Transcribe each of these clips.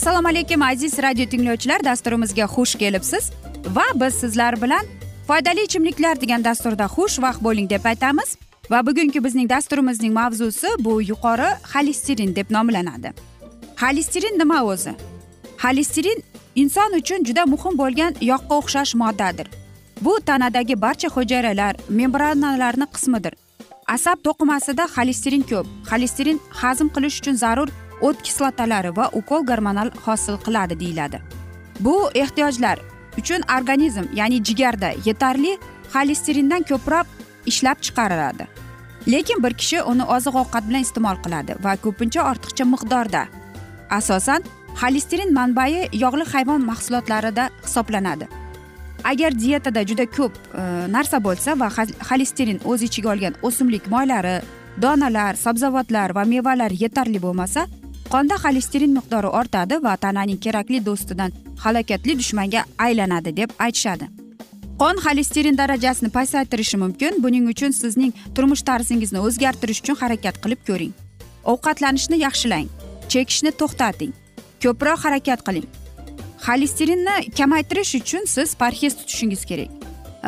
assalomu alaykum aziz radio tinglovchilar. Dasturimizga xush kelibsiz. Va biz sizlar bilan foydali ichimliklar degan dasturda xush vaqt bo'ling deb aytamiz. Va bugungi bizning dasturimizning mavzusi bu yuqori xolesterin deb nomlanadi. Xolesterin nima o'zi? Xolesterin inson uchun juda muhim bo'lgan yog'ga o'xshash moddadir. Bu tanadagi barcha hujayralar membranalarni qismidir. Asab to'qimasida xolesterin ko'p. Xolesterin hazm qilish uchun zarur o't kislotalari va ukol gormonal hosil qiladi deyiladi. Bu ehtiyojlar uchun organizm ya'ni jigarda yetarli xolesterindan ko'proq ishlab chiqariladi. Lekin bir kishi uni oziq ovqat bilan iste'mol qiladi va ko'pincha ortiqcha miqdorda. Asosan xolesterin manbai yog'li hayvon mahsulotlarida hisoblanadi. Agar dietada juda ko'p e, narsa bo'lsa va xolesterin o'z ichiga olgan o'simlik moylari donalar sabzavotlar va mevalar yetarli bo'lmasa qonda xolesterin miqdori ortadi va tananing kerakli do'stidan halokatli dushmanga aylanadi deb aytishadi. Qon xolesterin darajasini pasaytirishi mumkin. Buning uchun sizning turmush tarzingizni o'zgartirish uchun harakat qilib ko'ring. Ovqatlanishni yaxshilang. Chekishni to'xtating. Ko'proq harakat qiling. Xolesterinni kamaytirish uchun siz parhez tutishingiz kerak.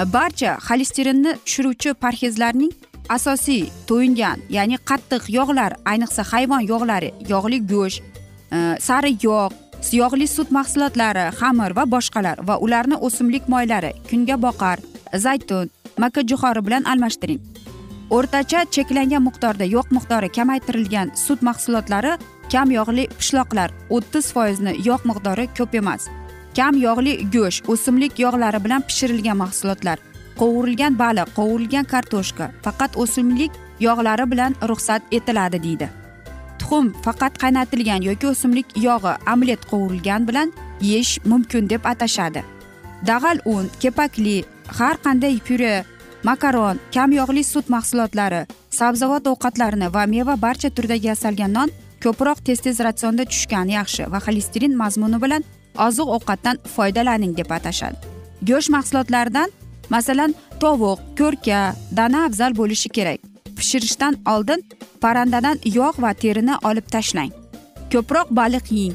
E, barcha xolesterinni tushiruvchi parhezlarning asosiy to'yingan ya'ni qattiq yog'lar ayniqsa hayvon yog'lari yog'li go'sht e, sari sariq yog' yog'li sut mahsulotlari xamir va boshqalar va ularni o'simlik moylari kungaboqar zaytun makkajo'xori bilan almashtiring. O'rtacha cheklangan miqdorda yog' miqdori kamaytirilgan sut mahsulotlari kam yog'li pishloqlar o'ttiz foizni yog' miqdori ko'p emas. Kam yog'li go'sht o'simlik yog'lari bilan pishirilgan mahsulotlar qovurilgan baliq qovurilgan kartoshka faqat o'simlik yog'lari bilan ruxsat etiladi deydi. Tuxum faqat qaynatilgan yoki o'simlik yog'i omlet qovurilgan bilan yeyish mumkin deb atashadi. Dag'al un kepakli har qanday pyure makaron kam yog'li sut mahsulotlari sabzavot ovqatlarini va meva barcha turdagi yasalgan non ko'proq tez tez ratsionda tushgani yaxshi. Va xolesterin mazmuni bilan oziq ovqatdan foydalaning deb atashadi. Go'sht mahsulotlaridan masalan tovuq ko'rka dana afzal bo'lishi kerak. Pishirishdan oldin parandadan yog' va terini olib tashlang. Ko'proq baliq yeng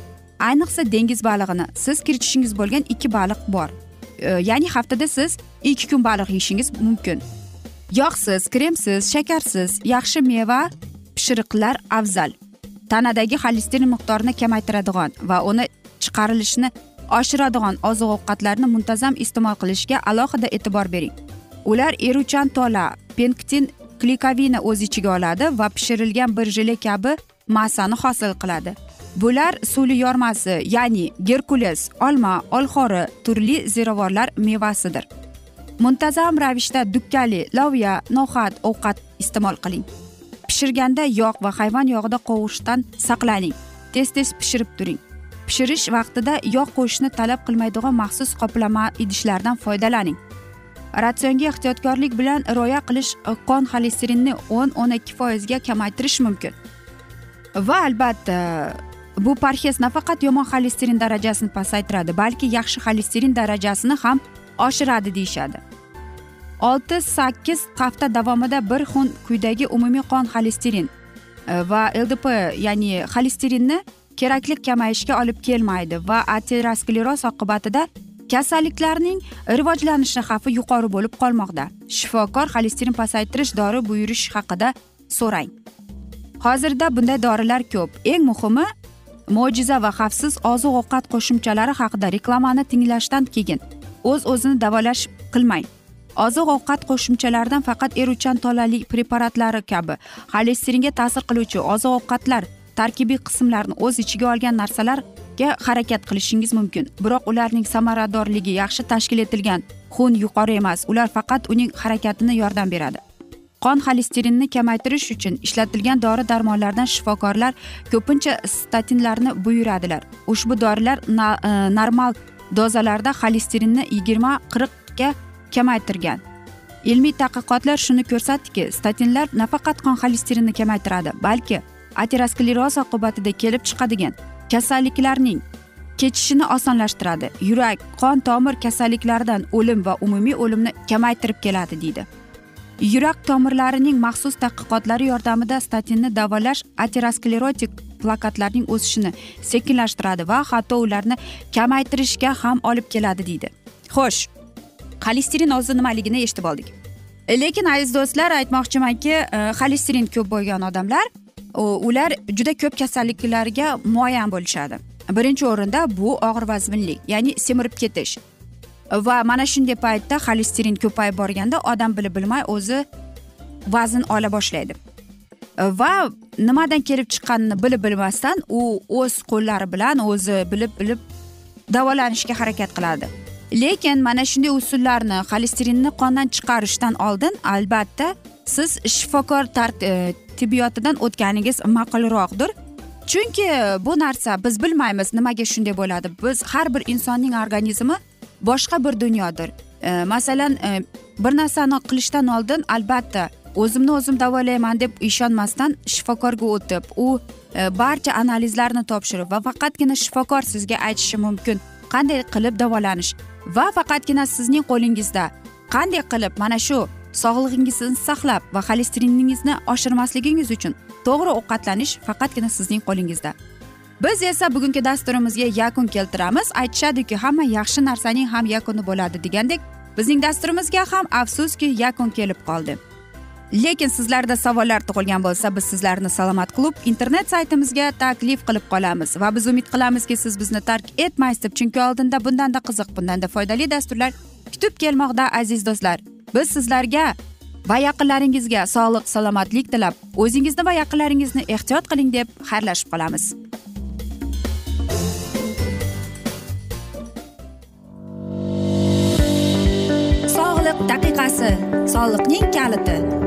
ayniqsa dengiz balig'ini. Siz kiritishingiz bo'lgan ikki baliq bor. E, ya'ni haftada siz ikki kun baliq yeyishingiz mumkin. Yog'siz kremsiz shakarsiz yaxshi meva pishiriqlar afzal. Tanadagi xolesterin miqdorini kamaytiradigan va uni chiqarilishini oshiradigan oziq ovqatlarni muntazam iste'mol qilishga alohida e'tibor bering. Ular eruvchan tola penktin klikovini o'z ichiga oladi va pishirilgan bir jele kabi massani hosil qiladi. Bular suvli yormasi ya'ni gerkules olma olxori turli ziravorlar mevasidir. Muntazam ravishda dukkali loviya no'xat ovqat iste'mol qiling. Pishirganda yog' va hayvon yog'ida qovushdan saqlaning. Tez tez pishirib turing. Pishirish vaqtida yog' qo'shishni talab qilmaydigan maxsus qoplama idishlardan foydalaning. Ratsionga ehtiyotkorlik bilan rioya qilish qon xolesterinni o'n o'n ikki foizga kamaytirish mumkin. Va albatta bu parhez nafaqat yomon xolesterin darajasini pasaytiradi balki yaxshi xolesterin darajasini ham oshiradi deyishadi. Olti sakkiz hafta davomida bir xun quyidagi umumiy qon xolesterin e, va ldp ya'ni xolesterinni kerakli kamayishga olib kelmaydi va ateroskleroz oqibatida kasalliklarning rivojlanishi xavfi yuqori bo'lib qolmoqda. Shifokor xolesterin pasaytirish dori buyurish haqida so'rang. Hozirda bunday dorilar ko'p. Eng muhimi mo'jiza va xavfsiz oziq ovqat qo'shimchalari haqida reklamani tinglashdan keyin o'z o'zini davolash qilmang. Oziq ovqat qo'shimchalaridan faqat eruvchan tolali preparatlari kabi. Xolesteringa ta'sir qiluvchi oziq ovqatlar tarkibiy qismlarni o'z ichiga olgan narsalarga harakat qilishingiz mumkin. Biroq ularning samaradorligi yaxshi tashkil etilgan xun yuqori emas. Ular faqat uning harakatini yordam beradi. Qon xolesterinni kamaytirish uchun ishlatilgan dori darmonlardan shifokorlar ko'pincha statinlarni buyuradilar. Ushbu dorilar na, e, normal dozalarda xolesterinni yigirma qirqga kamaytirgan. Ilmiy tadqiqotlar shuni ko'rsatdiki statinlar nafaqat qon xolesterinni kamaytiradi balki ateroskleroz oqibatida kelib chiqadigan kasalliklarning kechishini osonlashtiradi. Yurak qon tomir kasalliklaridan o'lim va umumiy o'limni kamaytirib keladi deydi. Yurak tomirlarining maxsus tadqiqotlari yordamida statinni davolash aterosklerotik plakatlarning o'sishini sekinlashtiradi va hatto ularni kamaytirishga ham olib keladi deydi. Xo'sh xolesterin o'zi nimaligini eshitib oldik. Lekin aziz do'stlar aytmoqchimanki e, xolesterin ko'p bo'lgan odamlar ular juda ko'p kasalliklarga muayyan bo'lishadi. Birinchi o'rinda bu og'ir vazminlik ya'ni semirib ketish. Va mana shunday paytda xolesterin ko'payib borganda odam bilib bilmay o'zi vazn ola boshlaydi. Va nimadan kelib chiqqanini bilib bilmasdan u o'z qo'llari bilan o'zi bilib bilib davolanishga harakat qiladi. Lekin mana shunday usullarni xolesterinni qondan chiqarishdan oldin albatta siz shifokor e, tibbiyotidan o'tganingiz ma'qulroqdir. Chunki bu narsa biz bilmaymiz nimaga shunday bo'ladi. Biz har bir insonning organizmi boshqa bir dunyodir. E, masalan e, bir narsani qilishdan oldin albatta o'zimni o'zim davolayman deb ishonmasdan shifokorga o'tib u e, barcha analizlarni topshirib va faqatgina shifokor sizga aytishi mumkin. Qanday qilib davolanish? Va faqatgina sizning qo'lingizda. Qanday qilib mana shu sog'lig'ingizni saqlab va xolesteriningizni oshirmasligingiz uchun to'g'ri ovqatlanish faqatgina sizning qo'lingizda. Biz esa bugungi dasturimizga yakun keltiramiz. Aytishadiki hamma yaxshi narsaning ham yakuni bo'ladi degandek bizning dasturimizga ham afsuski yakun kelib qoldi. Lekin sizlarda savollar tug'ilgan bo'lsa biz sizlarni salomat klub internet saytimizga taklif qilib qolamiz. Va biz umid qilamizki siz bizni tark etmaysiz deb chunki oldinda bundanda qiziq bundanda foydali dasturlar kutib kelmoqda aziz do'stlar. Biz sizlarga va yaqinlaringizga sog'lik salomatlik tilab o'zingizni va yaqinlaringizni ehtiyot qiling deb xayrlashib qolamiz. Sog'liq daqiqasi soliqning kaliti.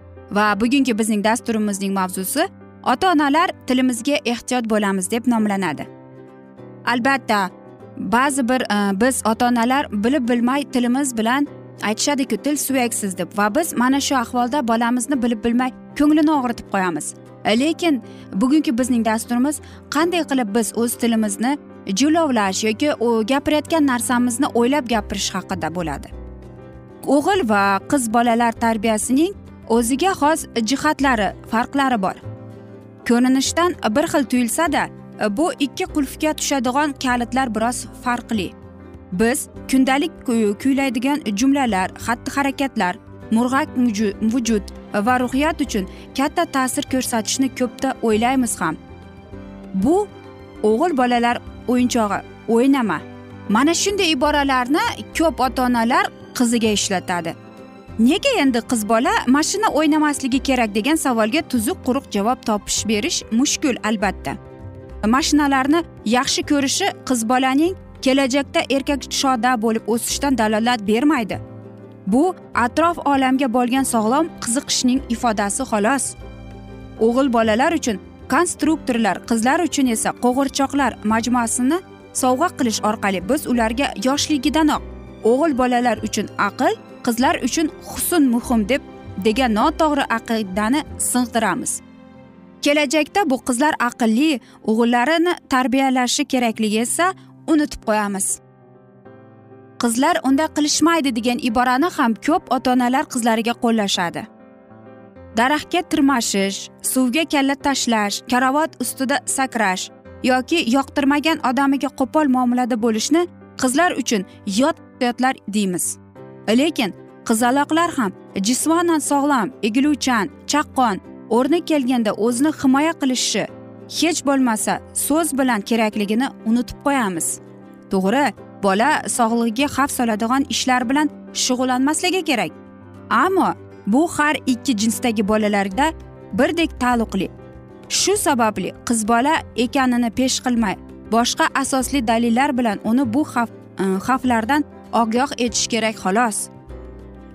Va bugungi bizning dasturimizning mavzusi ota onalar tilimizga ehtiyot bo'lamiz deb nomlanadi. Albatta ba'zi bir e, biz ota onalar bilib bilmay tilimiz bilan aytishadiku til suyaksiz deb va biz mana shu ahvolda bolamizni bilib bilmay ko'nglini og'ritib qo'yamiz. E, lekin bugungi bizning dasturimiz qanday qilib biz o'z tilimizni jilovlash yoki gapirayotgan narsamizni o'ylab gapirish haqida bo'ladi. O'g'il va qiz bolalar tarbiyasining o'ziga xos jihatlari farqlari bor. Ko'rinishdan bir xil tuyulsada bu ikki qulfga tushadigan kalitlar biroz farqli. Biz kundalik kuylaydigan jumlalar xatti harakatlar murg'ak vujud va ruhiyat uchun katta ta'sir ko'rsatishni ko'pda o'ylaymiz ham. Bu o'g'il bolalar o'yinchog'i o'ynama. Mana shunday iboralarni ko'p ota onalar qiziga ishlatadi. Nega endi qiz bola mashina o'ynamasligi kerak degan savolga tuzuq quruq javob topish berish mushkul albatta. Mashinalarni yaxshi ko'rishi qiz bolaning kelajakda erkak shoda bo'lib o'sishidan dalolat bermaydi. Bu atrof olamga bo'lgan sog'lom qiziqishning ifodasi xolos. O'g'il bolalar uchun konstruktorlar qizlar uchun esa qo'g'irchoqlar majmuasini sovg'a qilish orqali biz ularga yoshligidanoq o'g'il bolalar uchun aql qizlar uchun husn muhim deb degan noto'g'ri aqidani sig'diramiz. Kelajakda bu qizlar aqlli o'g'illarini tarbiyalashi kerakligi esa unutib qo'yamiz. Qizlar unday qilishmaydi degan iborani ham ko'p ota onalar qizlariga qo'llashadi. Daraxtga tirmashish suvga kalla tashlash karavot ustida sakrash yoki yoqtirmagan odamiga qo'pol muomalada bo'lishni qizlar uchun yot yotlar deymiz. Lekin qizaloqlar ham jismonan sog'lom egiluvchan chaqqon o'rni kelganda o'zini himoya qilishi hech bo'lmasa so'z bilan kerakligini unutib qo'yamiz. To'g'ri bola sog'lig'iga xavf soladigan ishlar bilan shug'ullanmasligi kerak. Ammo bu har ikki jinsdagi bolalarda birdek taalluqli shu sababli qiz bola ekanini pesh qilmay boshqa asosli dalillar bilan uni bu xavf e, xavflardan ogoh etish kerak xolos.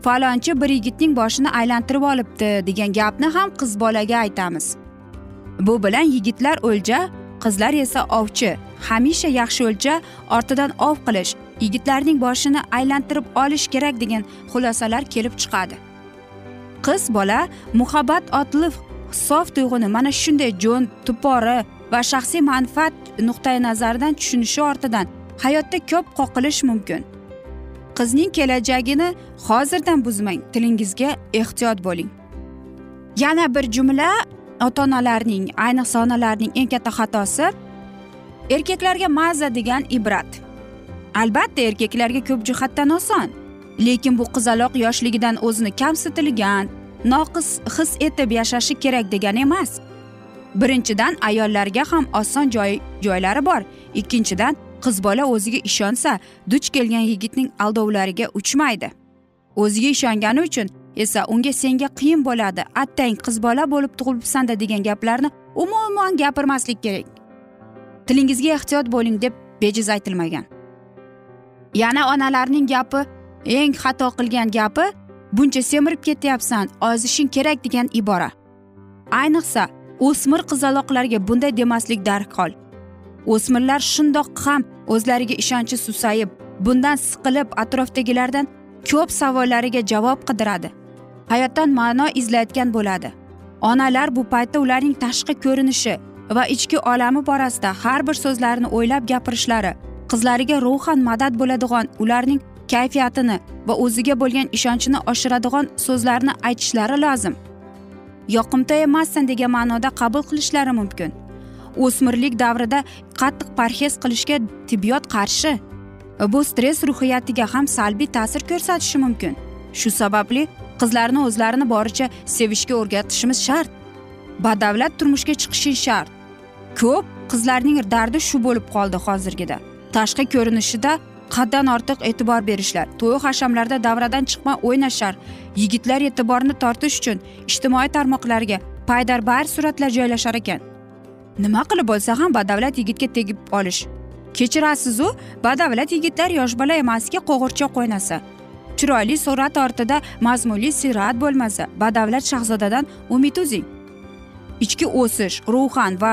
Falonchi bir yigitning boshini aylantirib olibdi degan gapni ham qiz bolaga aytamiz. Bu bilan yigitlar o'lja qizlar esa ovchi. Hamisha yaxshi o'lja ortidan ov qilish yigitlarning boshini aylantirib olish kerak degan xulosalar kelib chiqadi. Qiz bola muhabbat otli sof tuyg'uni mana shunday jo'n tupori va shaxsiy manfaat nuqtai nazaridan tushunishi ortidan hayotda ko'p qoqilish mumkin. Qizning kelajagini hozirdan buzmang. Tilingizga ehtiyot bo'ling. Yana bir jumla ota onalarning ayniqsa onalarning eng katta xatosi erkaklarga maza degan ibrat. Albatta erkaklarga ko'p jihatdan oson. Lekin bu qizaloq yoshligidan o'zini kamsitilgan noqis his etib yashashi kerak degani emas. Birinchidan ayollarga ham oson joy joylari bor. Ikkinchidan qiz bola o'ziga ishonsa duch kelgan yigitning aldovlariga uchmaydi. O'ziga ishongani uchun esa unga senga qiyin bo'ladi attang qiz bola bo'lib tug'ilibsanda degan gaplarni umuman gapirmaslik kerak. Tilingizga ehtiyot bo'ling deb bejiz aytilmagan. Yana onalarning gapi eng xato qilgan gapi buncha semirib ketyapsan ozishing kerak degan ibora. Ayniqsa o'smir qizaloqlarga bunday demaslik darhol. O'smirlar shundoq ham o'zlariga ishonchi susayib bundan siqilib atrofdagilardan ko'p savollariga javob qidiradi. Hayotdan ma'no izlayotgan bo'ladi. Onalar bu paytda ularning tashqi ko'rinishi va ichki olami borasida har bir so'zlarini o'ylab gapirishlari qizlariga ruhan madad bo'ladigan ularning kayfiyatini va o'ziga bo'lgan ishonchini oshiradigan so'zlarni aytishlari lozim. Yoqimtoy emassan degan ma'noda qabul qilishlari mumkin. O'smirlik davrida qattiq parhez qilishga tibbiyot qarshi. Bu stress ruhiyatiga ham salbiy ta'sir ko'rsatishi mumkin. Shu sababli qizlarni o'zlarini boricha sevishga o'rgatishimiz shart. Badavlat turmushga chiqishi shart. Ko'p qizlarning dardi shu bo'lib qoldi hozirgida. Tashqi ko'rinishida haddan ortiq e'tibor berishlar to'y hashamlarda davradan chiqmay o'ynashar yigitlar e'tiborni tortish uchun ijtimoiy tarmoqlarga paydarbay suratlar joylashar ekan. Nima qilib bo'lsa ham badavlat yigitga tegib olish. Kechirasizu badavlat yigitlar yosh bola emaski qo'g'irchoq o'ynasa chiroyli surat ortida mazmunli siyrat bo'lmasa badavlat shahzodadan umid uzing. Ichki o'sish ruhan va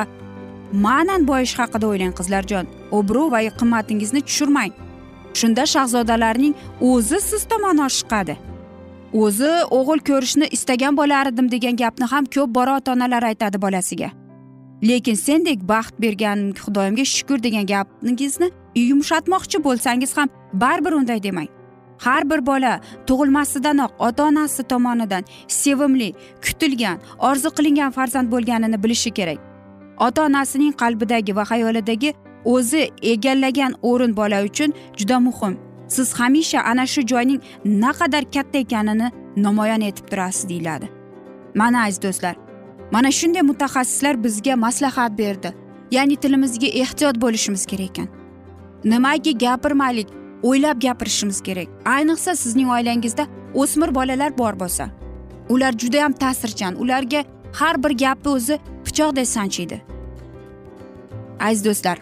ma'nan boyish haqida o'ylang qizlarjon obro' va qimmatingizni tushirmang. Shunda shahzodalarning o'zi siz tomon oshiqadi. O'zi o'g'il ko'rishni istagan bo'lardim degan gapni ham ko'p bora ota onalar aytadi bolasiga. Lekin sendek baxt bergan xudoyimga shukur degan gapingizni yumshatmoqchi bo'lsangiz ham baribir unday demang. Har bir bola tug'ilmasidanoq ota onasi tomonidan sevimli kutilgan orzu qilingan farzand bo'lganini bilishi kerak. Ota onasining qalbidagi va xayolidagi o'zi egallagan o'rin bola uchun juda muhim. Siz hamisha ana shu joyning naqadar katta ekanini namoyon etib turasiz deyiladi. Mana aziz do'stlar mana shunday mutaxassislar bizga maslahat berdi. Ya'ni tilimizga ehtiyot bo'lishimiz kerak ekan. Nimaga gapirmaylik o'ylab gapirishimiz kerak. Ayniqsa sizning oilangizda o'smir bolalar bor bo'lsa ular judayam ta'sirchan. Ularga har bir gapni o'zi pichoqdek sanchiydi. Aziz do'stlar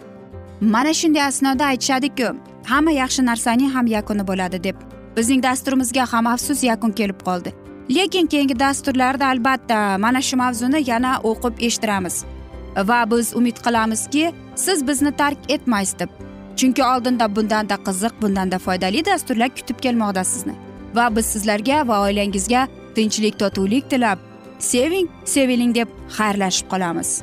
mana shunday asnoda aytishadiku hamma yaxshi narsaning ham yakuni bo'ladi deb bizning dasturimizga ham afsus yakun kelib qoldi. Lekin keyingi dasturlarda albatta mana shu mavzuni yana o'qib eshittiramiz. Va biz umid qilamizki siz bizni tark etmaysiz deb. Chunki oldinda bundanda qiziq bundanda foydali dasturlar kutib kelmoqda sizni. Va biz sizlarga va oilangizga tinchlik totuvlik tilab seving seviling deb xayrlashib qolamiz.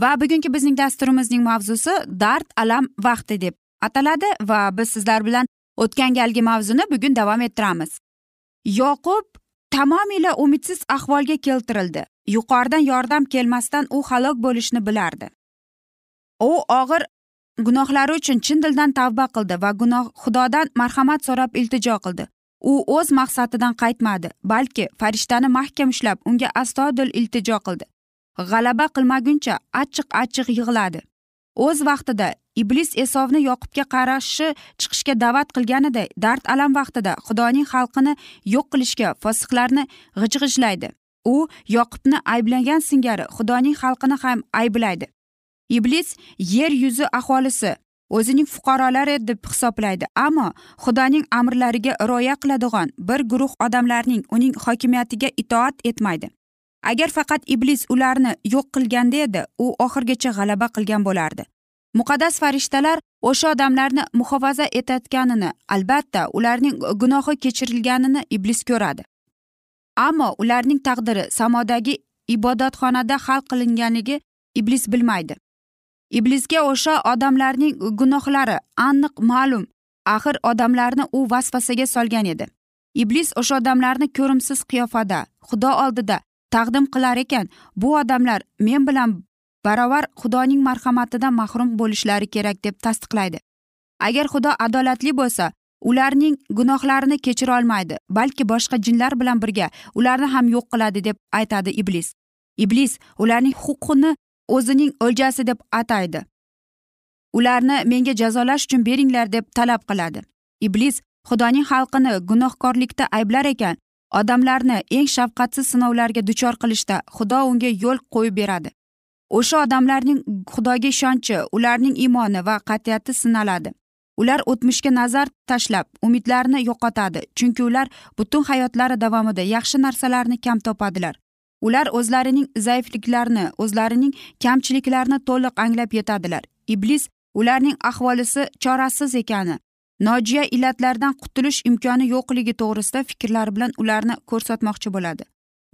Va bugungi bizning dasturimizning mavzusi dard alam vaqti deb ataladi va biz sizlar bilan o'tgan galgi mavzuni bugun davom ettiramiz. Yoqub tamomila umidsiz ahvolga keltirildi. Yuqoridan yordam kelmasdan u halok bo'lishni bilardi. U og'ir gunohlari uchun chin dildan tavba qildi va gunoh xudodan marhamat so'rab iltijo qildi. U o'z maqsadidan qaytmadi balki farishtani mahkam ushlab unga astodil iltijo qildi. G'alaba qilmaguncha achchiq achchiq yig'ladi. O'z vaqtida iblis esovni yoqubga qarshi chiqishga da'vat qilganiday dard alam vaqtida xudoning xalqini yo'q qilishga fosiqlarni g'ijg'ijlaydi. U yoqubni ayblagan singari xudoning xalqini ham ayblaydi. Iblis yer yuzi aholisi o'zining fuqarolari deb hisoblaydi ammo xudoning amrlariga rioya qiladigan bir guruh odamlarning uning hokimiyatiga itoat etmaydi. Agar faqat iblis ularni yo'q qilganda edi u oxirigacha g'alaba qilgan bo'lardi. Muqaddas farishtalar o'sha odamlarni muhofaza etayotganini albatta ularning gunohi kechirilganini iblis ko'radi. Ammo ularning taqdiri samodagi ibodatxonada hal qilinganligi iblis bilmaydi. Iblisga o'sha odamlarning gunohlari aniq ma'lum axir odamlarni u vasvasaga solgan edi. Iblis o'sha odamlarni ko'rimsiz qiyofada xudo oldida taqdim qilar ekan. Bu odamlar men bilan barobar xudoning marhamatidan mahrum bo'lishlari kerak deb tasdiqlaydi. Agar xudo adolatli bo'lsa ularning gunohlarini kechira olmaydi balki boshqa jinlar bilan birga ularni ham yo'q qiladi deb aytadi iblis. Iblis ularning huquqini o'zining o'ljasi deb ataydi. Ularni menga jazolash uchun beringlar deb talab qiladi. Iblis xudoning xalqini gunohkorlikda ayblar ekan. Odamlarni eng shafqatsiz sinovlarga duchor qilishda xudo unga yo'l qo'yib beradi. O'sha odamlarning xudoga ishonchi ularning iymoni va qat'iyati sinaladi. Ular o'tmishga nazar tashlab umidlarini yo'qotadi chunki ular butun hayotlari davomida yaxshi narsalarni kam topadilar. Ular o'zlarining zaifliklarini o'zlarining kamchiliklarini to'liq anglab yetadilar. Iblis ularning ahvolisi chorasiz ekani nojiya illatlardan qutulish imkoni yo'qligi to'g'risida fikrlari bilan ularni ko'rsatmoqchi bo'ladi.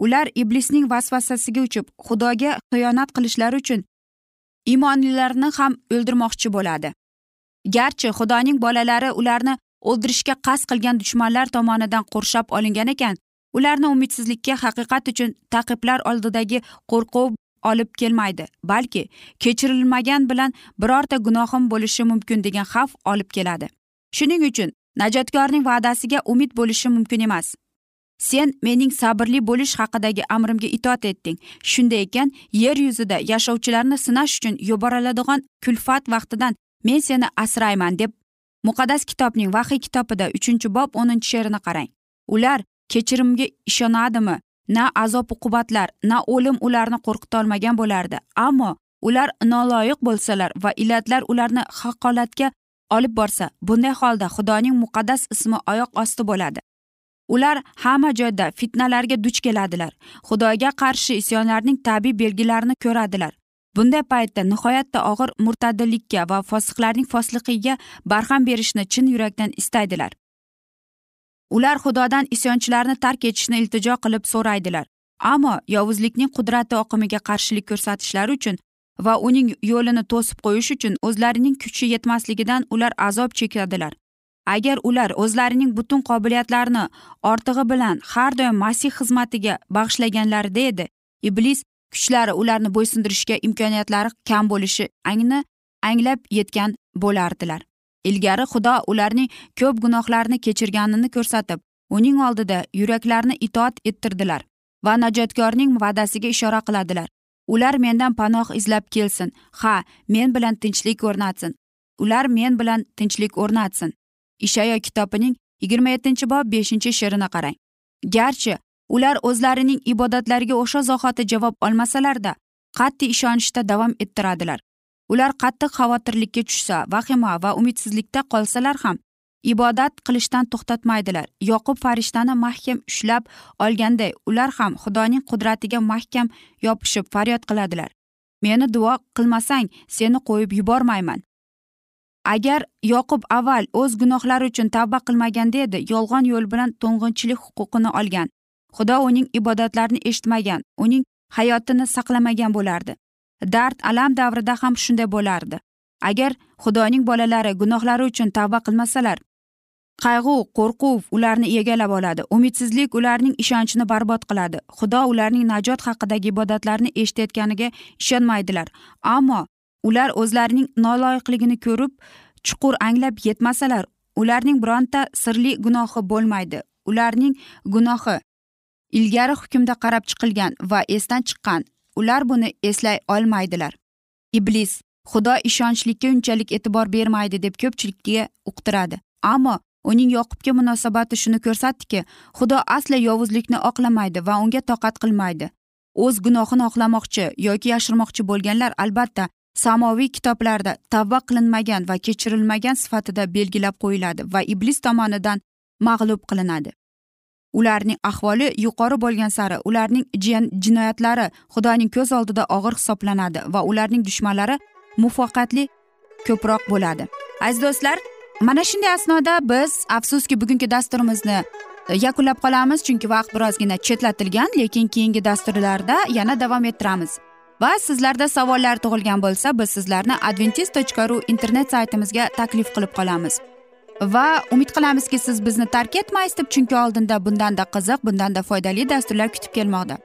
Ular iblisning vasvasasiga uchib xudoga xiyonat qilishlari uchun imonlilarni ham o'ldirmoqchi bo'ladi. Garchi xudoning bolalari ularni o'ldirishga qasd qilgan dushmanlar tomonidan qurshab olingan ekan ularni umidsizlikka haqiqat uchun taqiblar oldidagi qo'rquv olib kelmaydi balki kechirilmagan bilan birorta gunohim bo'lishi mumkin degan xavf olib keladi. Shuning uchun najotkorning va'dasiga umid bo'lishi mumkin emas. Sen mening sabrli bo'lish haqidagi amrimga itoat etding. Shunday ekan yer yuzida yashovchilarni sinash uchun yuboriladigan kulfat vaqtidan men seni asrayman deb muqaddas kitobning vahiy kitobida uchinchi bob o'ninchi she'rini qarang. Ular kechirimga ishonadimi? Na azob uqubatlar na o'lim ularni qo'rqitolmagan bo'lardi. Ammo ular noloyiq bo'lsalar va illatlar ularni haqolatga olib borsa bunday holda xudoning muqaddas ismi oyoq osti bo'ladi. Ular hamma joyda fitnalarga duch keladilar. Xudoga qarshi isyonlarning tabiiy belgilarini ko'radilar. Bunday paytda nihoyatda og'ir murtadillikka va fosiqlarning fosliqiga barham berishni chin yurakdan istaydilar. Ular xudodan isyonchilarni tark etishni iltijo qilib so'raydilar. Ammo yovuzlikning qudrati oqimiga qarshilik ko'rsatishlari uchun va uning yo'lini to'sib qo'yish uchun o'zlarining kuchi yetmasligidan ular azob chekadilar agar ular o'zlarining butun qobiliyatlarini ortig'i bilan har doim masih xizmatiga bag'ishlaganlarida edi iblis kuchlari ularni bo'ysundirishga imkoniyatlari kam bo'lishi angni anglab yetgan bo'lardilar. Ilgari xudo ularning ko'p gunohlarini kechirganini ko'rsatib uning oldida yuraklarni itoat ettirdilar va najotkorning va'dasiga ishora qiladilar. Ular mendan panoh izlab kelsin. Ha men bilan tinchlik o'rnatsin. Ular men bilan tinchlik o'rnatsin. Ishayo kitobining yigirma yettinchi bob beshinchi she'rini qarang. Garchi ular o'zlarining ibodatlariga o'sha zahoti javob olmasalarda qat'iy ishonishda davom ettiradilar. Ular qattiq xavotirlikka tushsa vahima va umidsizlikda qolsalar ham ibodat qilishdan to'xtatmaydilar. Yoqub farishtani mahkam ushlab olganday ular ham xudoning qudratiga mahkam yopishib faryod qiladilar. Meni duo qilmasang seni qo'yib yubormayman. Agar yoqub avval o'z gunohlari uchun tavba qilmaganda edi yolg'on yo'l bilan to'ng'inchilik huquqini olgan. Xudo uning ibodatlarini eshitmagan uning hayotini saqlamagan bo'lardi. Dard alam davrida ham shunday bo'lardi. Agar xudoning bolalari gunohlari uchun tavba qilmasalar qayg'u qo'rquv ularni egallab oladi. Umidsizlik ularning ishonchini barbod qiladi. Xudo ularning najot haqidagi ibodatlarini eshitayotganiga ishonmaydilar. Ammo ular o'zlarining noloyiqligini ko'rib chuqur anglab yetmasalar ularning bironta sirli gunohi bo'lmaydi. Ularning gunohi ilgari hukmda qarab chiqilgan va esdan chiqqan. Ular buni eslay olmaydilar. Iblis xudo ishonchlikka unchalik e'tibor bermaydi deb ko'pchilikka uqtiradi. Ammo uning yoqubga munosabati shuni ko'rsatdiki xudo aslo yovuzlikni oqlamaydi va unga toqat qilmaydi. O'z gunohini oqlamoqchi yoki yashirmoqchi bo'lganlar albatta samoviy kitoblarda tavba qilinmagan va kechirilmagan sifatida belgilab qo'yiladi va iblis tomonidan mag'lub qilinadi. Ularning ahvoli yuqori bo'lgan sari ularning jinoyatlari xudoning ko'z oldida og'ir hisoblanadi va ularning dushmanlari muvaffaqiyatli ko'proq bo'ladi. Aziz do'stlar mana shunday asnoda biz afsuski bugungi dasturimizni e, yakunlab qolamiz chunki vaqt birozgina chetlatilgan lekin keyingi dasturlarda yana davom ettiramiz. Va sizlarda savollar tug'ilgan bo'lsa biz sizlarni adventis tochka ru internet saytimizga taklif qilib qolamiz. Va umid qilamizki siz bizni tark etmaysiz deb chunki oldinda bundanda qiziq bundanda foydali dasturlar kutib kelmoqda.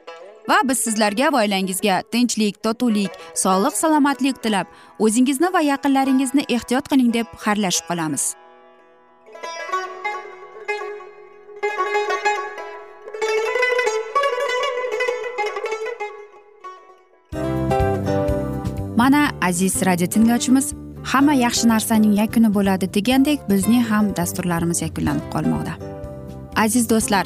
Va biz sizlarga va oilangizga tinchlik totuvlik sog'lik salomatlik tilab o'zingizni va yaqinlaringizni ehtiyot qiling deb xayrlashib qolamiz. Mana aziz radio tinglovchimiz hamma yaxshi narsaning yakuni bo'ladi degandek bizning ham dasturlarimiz yakunlanib qolmoqda. Aziz do'stlar